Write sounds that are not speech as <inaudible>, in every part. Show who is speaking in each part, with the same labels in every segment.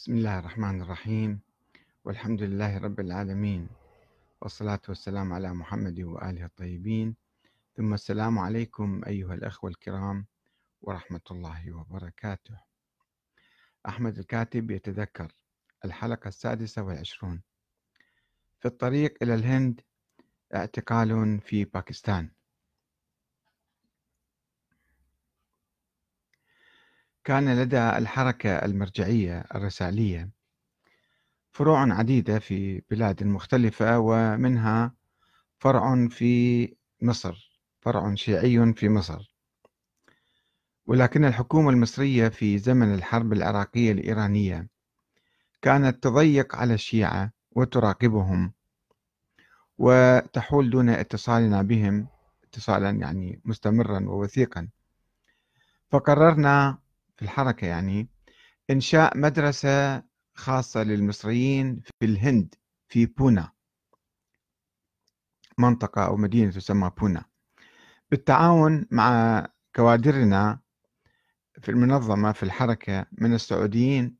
Speaker 1: بسم الله الرحمن الرحيم. والحمد لله رب العالمين. والصلاة والسلام على محمد وآله الطيبين. ثم السلام عليكم أيها الأخوة الكرام ورحمة الله وبركاته. أحمد الكاتب يتذكر الحلقة السادسة والعشرون. في الطريق إلى الهند اعتقال في باكستان. كان لدى الحركة المرجعية الرسالية فروع عديدة في بلاد مختلفة ومنها فرع في مصر فرع شيعي في مصر. ولكن الحكومة المصرية في زمن الحرب العراقية الإيرانية كانت تضيق على الشيعة وتراقبهم وتحول دون اتصالنا بهم اتصالا يعني مستمرا ووثيقا. فقررنا في الحركة يعني إنشاء مدرسة خاصة للمصريين في الهند في بونا. منطقة أو مدينة تسمى بونا. بالتعاون مع كوادرنا في المنظمة في الحركة من السعوديين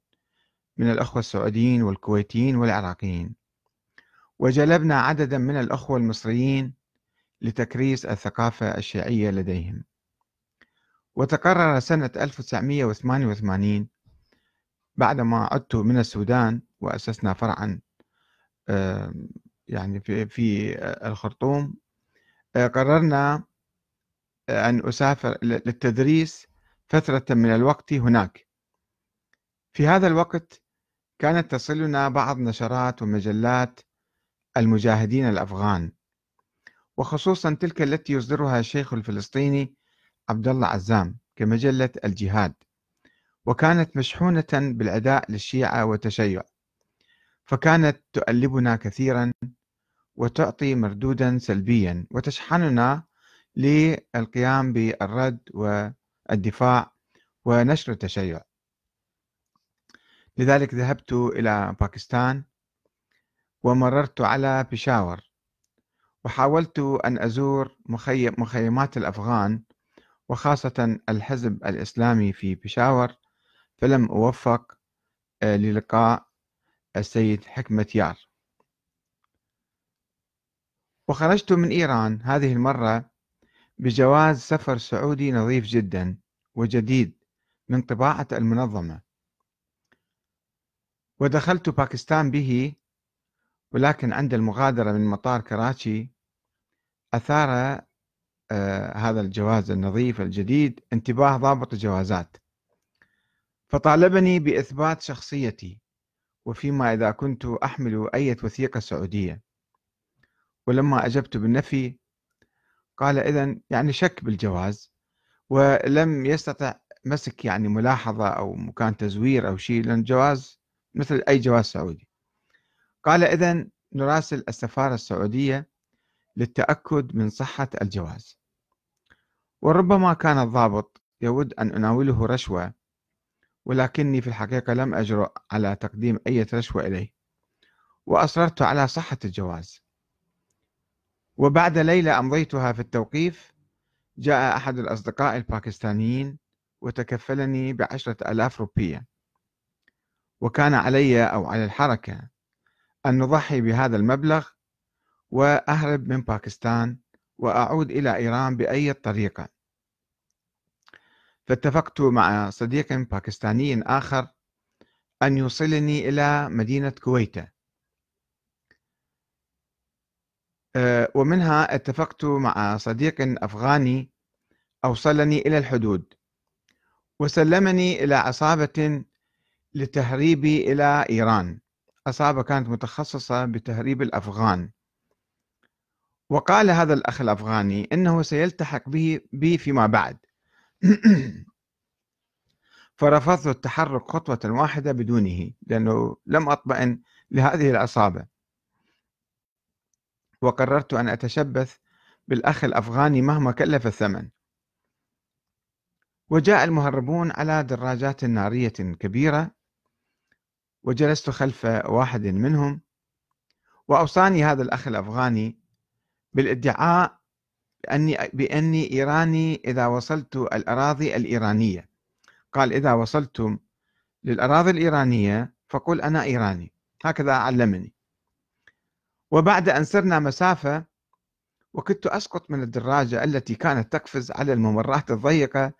Speaker 1: من الأخوة السعوديين والكويتيين والعراقيين. وجلبنا عددا من الأخوة المصريين لتكريس الثقافة الشيعية لديهم. وتقرر سنة 1988 بعدما عدت من السودان وأسسنا فرعا يعني في في الخرطوم. آه، قررنا آه، أن أسافر للتدريس فترة من الوقت هناك. في هذا الوقت كانت تصلنا بعض نشرات ومجلات المجاهدين الأفغان وخصوصا تلك التي يصدرها الشيخ الفلسطيني عبد الله عزام كمجلة الجهاد وكانت مشحونة بالعداء للشيعة والتشيع فكانت تؤلبنا كثيرا وتعطي مردودا سلبيا وتشحننا للقيام بالرد والدفاع ونشر التشيع. لذلك ذهبت إلى باكستان ومررت على بشاور وحاولت أن أزور مخيمات الأفغان وخاصة الحزب الإسلامي في بشاور فلم أوفق آه، للقاء السيد حكمة يار. وخرجت من إيران هذه المرة بجواز سفر سعودي نظيف جدا وجديد من طباعة المنظمة. ودخلت باكستان به ولكن عند المغادرة من مطار كراتشي أثار هذا الجواز النظيف الجديد انتباه ضابط الجوازات. فطالبني بإثبات شخصيتي وفيما إذا كنت أحمل أي وثيقة سعودية. ولما أجبت بالنفي قال إذا يعني شك بالجواز ولم يستطع مسك يعني ملاحظة أو مكان تزوير أو شيء لأن جواز مثل أي جواز سعودي. قال إذا نراسل السفارة السعودية للتأكد من صحة الجواز. وربما كان الضابط يود أن أناوله رشوة ولكني في الحقيقة لم أجرؤ على تقديم أي رشوة إليه وأصررت على صحة الجواز. وبعد ليلة أمضيتها في التوقيف جاء أحد الأصدقاء الباكستانيين وتكفلني بعشرة ألاف روبية. وكان علي أو على الحركة أن نضحي بهذا المبلغ وأهرب من باكستان وأعود إلى إيران بأي طريقة. فاتفقت مع صديق باكستاني آخر أن يوصلني إلى مدينة كويتا أه، ومنها اتفقت مع صديق أفغاني أوصلني إلى الحدود. وسلمني إلى عصابة لتهريبي إلى إيران. عصابة كانت متخصصة بتهريب الأفغان. وقال هذا الأخ الأفغاني إنه سيلتحق به بي فيما بعد. <clears throat> فرفضت التحرك خطوة واحدة بدونه لأنه لم أطمئن لهذه العصابة. وقررت أن أتشبث بالأخ الأفغاني مهما كلف الثمن. وجاء المهربون على دراجات نارية كبيرة. وجلست خلف واحد منهم. وأوصاني هذا الأخ الأفغاني بالادعاء بأني, بأني إيراني إذا وصلت الأراضي الإيرانية. قال إذا وصلتم للأراضي الإيرانية فقل أنا إيراني. هكذا علمني. وبعد أن سرنا مسافة وكنت أسقط من الدراجة التي كانت تقفز على الممرات الضيقة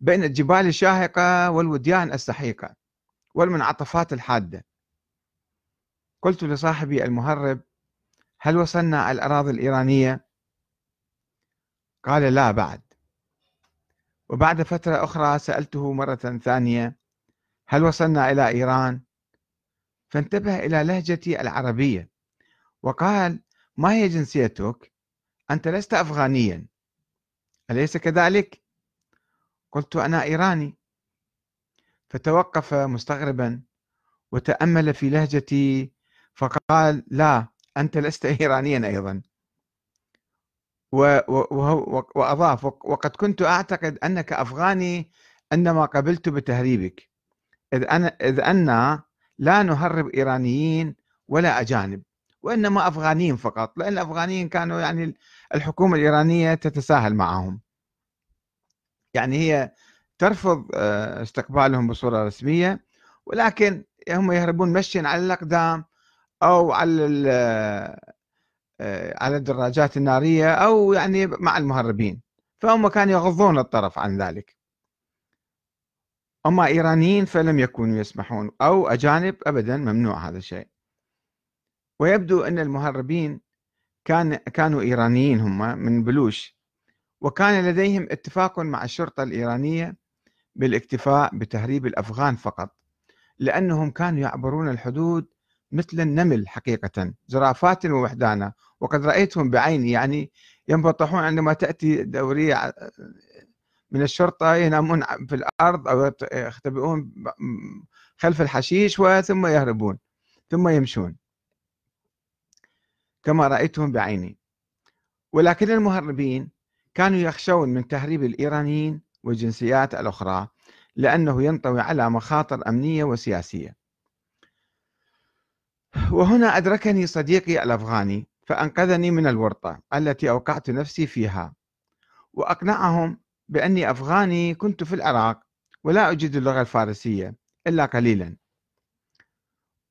Speaker 1: بين الجبال الشاهقة والوديان السحيقة والمنعطفات الحادة. قلت لصاحبي المهرب هل وصلنا الأراضي الإيرانية؟ قال لا بعد وبعد فترة أخرى سألته مرة ثانية هل وصلنا إلى إيران؟ فانتبه إلى لهجتي العربية وقال ما هي جنسيتك؟ أنت لست أفغانيا أليس كذلك؟ قلت أنا إيراني فتوقف مستغربا وتأمل في لهجتي فقال لا أنت لست إيرانيا أيضا. وأضاف وقد كنت أعتقد أنك أفغاني عندما قبلت بتهريبك. إذ, أنا إذ أن لا نهرب إيرانيين ولا أجانب وإنما أفغانيين فقط لأن الأفغانيين كانوا يعني الحكومة الإيرانية تتساهل معهم. يعني هي ترفض آه، استقبالهم بصورة رسمية ولكن هم يهربون مشيا على الأقدام أو على آه، على الدراجات النارية أو يعني مع المهربين. فهم كانوا يغضون الطرف عن ذلك. أما إيرانيين فلم يكونوا يسمحون أو أجانب أبدا ممنوع هذا الشيء. ويبدو أن المهربين كان كانوا إيرانيين هم من بلوش. وكان لديهم اتفاق مع الشرطة الإيرانية بالاكتفاء بتهريب الأفغان فقط لأنهم كانوا يعبرون الحدود مثل النمل حقيقة زرافات ووحدانا. وقد رأيتهم بعيني يعني ينبطحون عندما تأتي دورية من الشرطة ينامون في الأرض أو يختبئون خلف الحشيش وثم يهربون ثم يمشون. كما رأيتهم بعيني. ولكن المهربين كانوا يخشون من تهريب الإيرانيين والجنسيات الأخرى لأنه ينطوي على مخاطر أمنية وسياسية. وهنا أدركني صديقي الأفغاني فأنقذني من الورطة التي أوقعت نفسي فيها. وأقنعهم بأني أفغاني كنت في العراق ولا أجيد اللغة الفارسية إلا قليلا.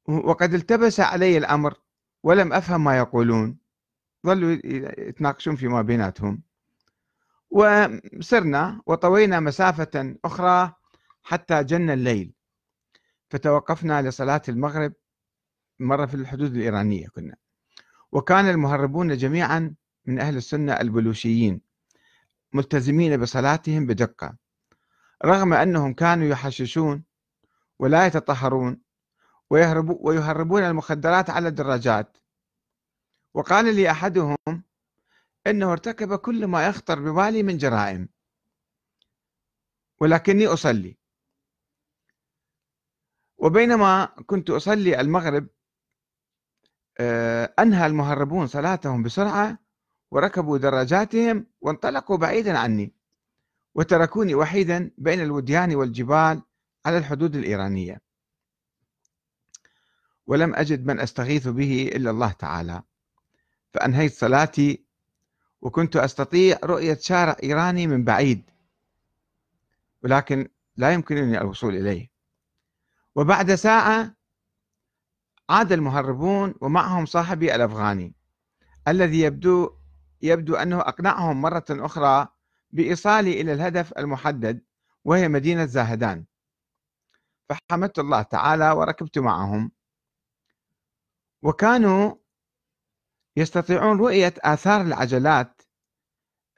Speaker 1: وقد التبس علي الأمر ولم أفهم ما يقولون. ظلوا يتناقشون فيما بيناتهم. وسرنا وطوينا مسافة أخرى حتى جن الليل فتوقفنا لصلاة المغرب مرة في الحدود الإيرانية كنا. وكان المهربون جميعا من أهل السنة البلوشيين ملتزمين بصلاتهم بدقة. رغم أنهم كانوا يحششون ولا يتطهرون ويهربون المخدرات على الدراجات. وقال لي أحدهم أنه ارتكب كل ما يخطر ببالي من جرائم. ولكني أصلي. وبينما كنت أصلي المغرب أنهى المهربون صلاتهم بسرعة وركبوا دراجاتهم وانطلقوا بعيدا عني وتركوني وحيدا بين الوديان والجبال على الحدود الإيرانية. ولم أجد من أستغيث به إلا الله تعالى. فأنهيت صلاتي وكنت أستطيع رؤية شارع إيراني من بعيد ولكن لا يمكنني الوصول إليه. وبعد ساعة عاد المهربون ومعهم صاحبي الأفغاني الذي يبدو يبدو أنه أقنعهم مرة أخرى بإيصالي إلى الهدف المحدد وهي مدينة زاهدان. فحمدت الله تعالى وركبت معهم. وكانوا يستطيعون رؤية آثار العجلات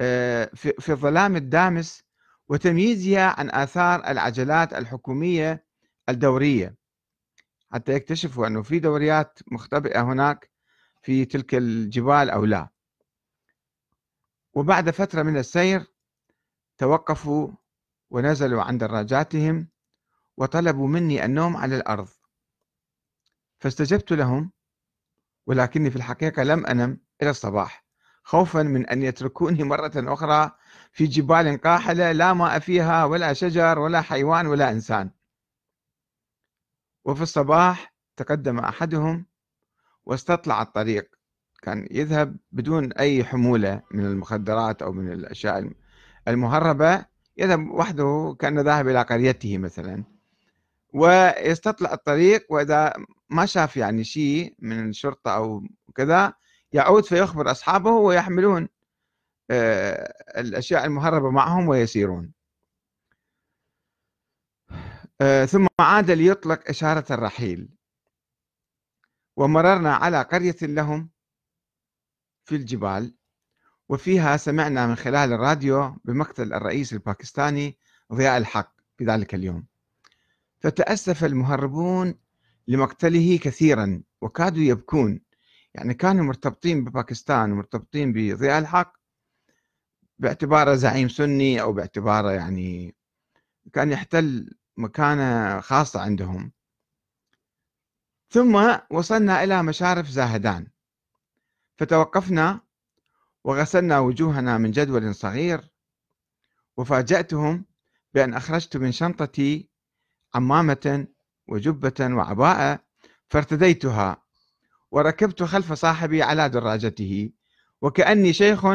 Speaker 1: آه، في الظلام الدامس وتمييزها عن آثار العجلات الحكومية الدورية. حتى يكتشفوا أنه في دوريات مختبئة هناك في تلك الجبال أو لا. وبعد فترة من السير توقفوا ونزلوا عن دراجاتهم وطلبوا مني النوم على الأرض. فاستجبت لهم ولكني في الحقيقة لم أنم إلى الصباح خوفا من أن يتركوني مرة أخرى في جبال قاحلة لا ماء فيها ولا شجر ولا حيوان ولا إنسان. وفي الصباح تقدم أحدهم واستطلع الطريق. كان يذهب بدون أي حمولة من المخدرات أو من الأشياء المهربة. يذهب وحده كأنه ذاهب إلى قريته مثلا. ويستطلع الطريق وإذا ما شاف يعني شيء من الشرطة أو كذا يعود فيخبر أصحابه ويحملون آه، الأشياء المهربة معهم ويسيرون. ثم عاد ليطلق إشارة الرحيل. ومررنا على قرية لهم في الجبال وفيها سمعنا من خلال الراديو بمقتل الرئيس الباكستاني ضياء الحق في ذلك اليوم. فتأسف المهربون لمقتله كثيرا وكادوا يبكون. يعني كانوا مرتبطين بباكستان ومرتبطين بضياء الحق باعتباره زعيم سني أو باعتباره يعني كان يحتل مكانة خاصة عندهم. ثم وصلنا إلى مشارف زاهدان. فتوقفنا وغسلنا وجوهنا من جدول صغير وفاجأتهم بأن أخرجت من شنطتي عمامة وجبة وعباءة فارتديتها وركبت خلف صاحبي على دراجته وكأني شيخ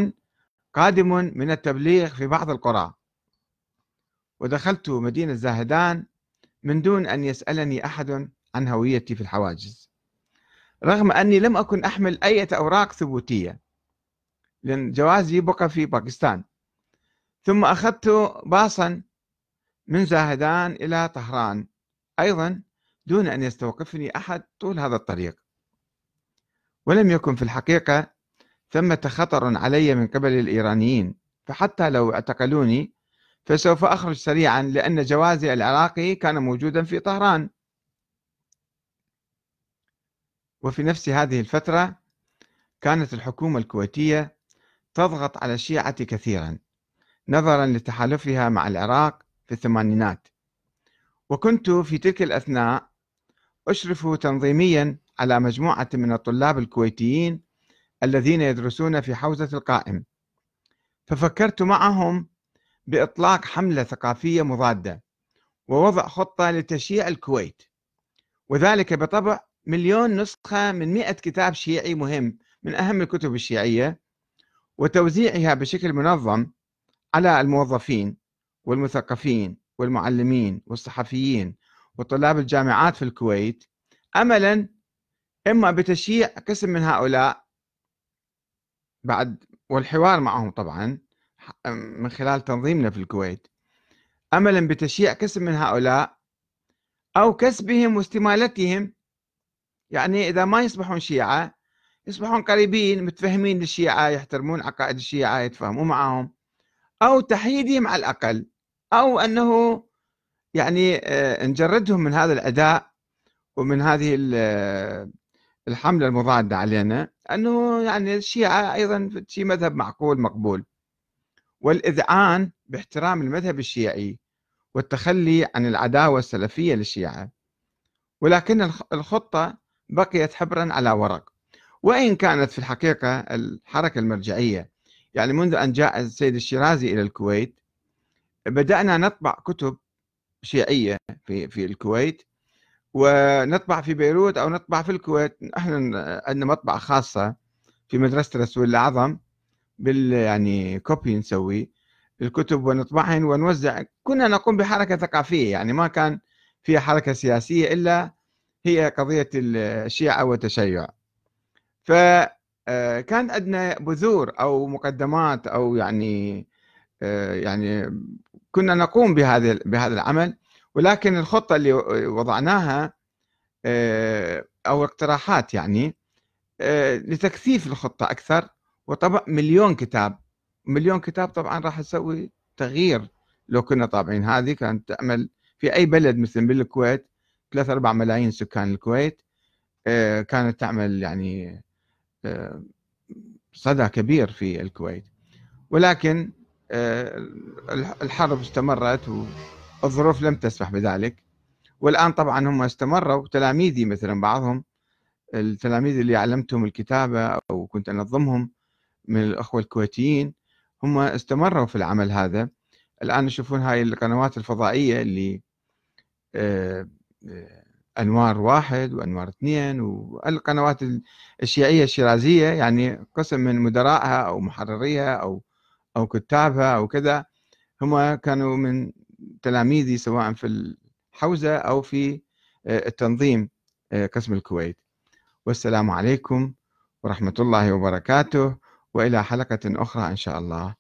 Speaker 1: قادم من التبليغ في بعض القرى. ودخلت مدينة زاهدان من دون أن يسألني أحد عن هويتي في الحواجز رغم أني لم أكن أحمل أي أوراق ثبوتية لأن جوازي بقى في باكستان. ثم أخذت باصا من زاهدان إلى طهران أيضا دون أن يستوقفني أحد طول هذا الطريق. ولم يكن في الحقيقة ثمة خطر علي من قبل الإيرانيين فحتى لو اعتقلوني فسوف أخرج سريعا لأن جوازي العراقي كان موجودا في طهران. وفي نفس هذه الفترة كانت الحكومة الكويتية تضغط على الشيعة كثيرا نظرا لتحالفها مع العراق في الثمانينات. وكنت في تلك الأثناء أشرف تنظيميا على مجموعة من الطلاب الكويتيين الذين يدرسون في حوزة القائم. ففكرت معهم بإطلاق حملة ثقافية مضادة ووضع خطة لتشييع الكويت وذلك بطبع مليون نسخة من مئة كتاب شيعي مهم من أهم الكتب الشيعية وتوزيعها بشكل منظم على الموظفين والمثقفين والمعلمين والصحفيين وطلاب الجامعات في الكويت املا إما بتشييع قسم من هؤلاء بعد والحوار معهم طبعا من خلال تنظيمنا في الكويت. املا بتشييع قسم من هؤلاء أو كسبهم واستمالتهم. يعني إذا ما يصبحون شيعة يصبحون قريبين متفهمين للشيعة يحترمون عقائد الشيعة يتفاهمون معهم. أو تحييدهم على الأقل. أو أنه يعني آه، نجردهم من هذا الأداء ومن هذه الحملة المضادة علينا. أنه يعني الشيعة أيضا شيء مذهب معقول مقبول. والإذعان باحترام المذهب الشيعي والتخلي عن العداوة السلفية للشيعة. ولكن الخطة بقيت حبرا على ورق. وإن كانت في الحقيقة الحركة المرجعية يعني منذ أن جاء السيد الشيرازي إلى الكويت بدأنا نطبع كتب شيعية في في الكويت ونطبع في بيروت أو نطبع في الكويت. إحنا عندنا مطبعة خاصة في مدرسة رسول الأعظم. بال يعني copy نسوي الكتب ونطبعهن ونوزع. كنا نقوم بحركة ثقافية يعني ما كان فيها حركة سياسية إلا هي قضية الشيعة والتشيع. فكان آه، عندنا بذور أو مقدمات أو يعني آه، يعني كنا نقوم بهذا بهذا العمل. ولكن الخطة اللي وضعناها آه، أو اقتراحات يعني لتكثيف الخطة أكثر وطبع مليون كتاب. مليون كتاب طبعا راح تسوي تغيير لو كنا طابعين. هذه كانت تعمل في أي بلد مثل بالكويت 3 4 ملايين سكان الكويت كانت تعمل يعني صدى كبير في الكويت. ولكن آه، الحرب استمرت والظروف لم تسمح بذلك. والآن طبعا هم استمروا تلاميذي مثلا بعضهم التلاميذ اللي علمتهم الكتابة أو كنت أنظمهم من الأخوة الكويتيين هم استمروا في العمل هذا. الآن يشوفون هاي القنوات الفضائية اللي آه، آه، أنوار واحد وأنوار اثنين والقنوات الشيعية الشيرازية يعني قسم من مدراءها أو محرريها أو أو كتابها أو كذا. هم كانوا من تلاميذي سواء في حوزة أو في التنظيم قسم الكويت. والسلام عليكم ورحمة الله وبركاته. وإلى حلقة أخرى إن شاء الله.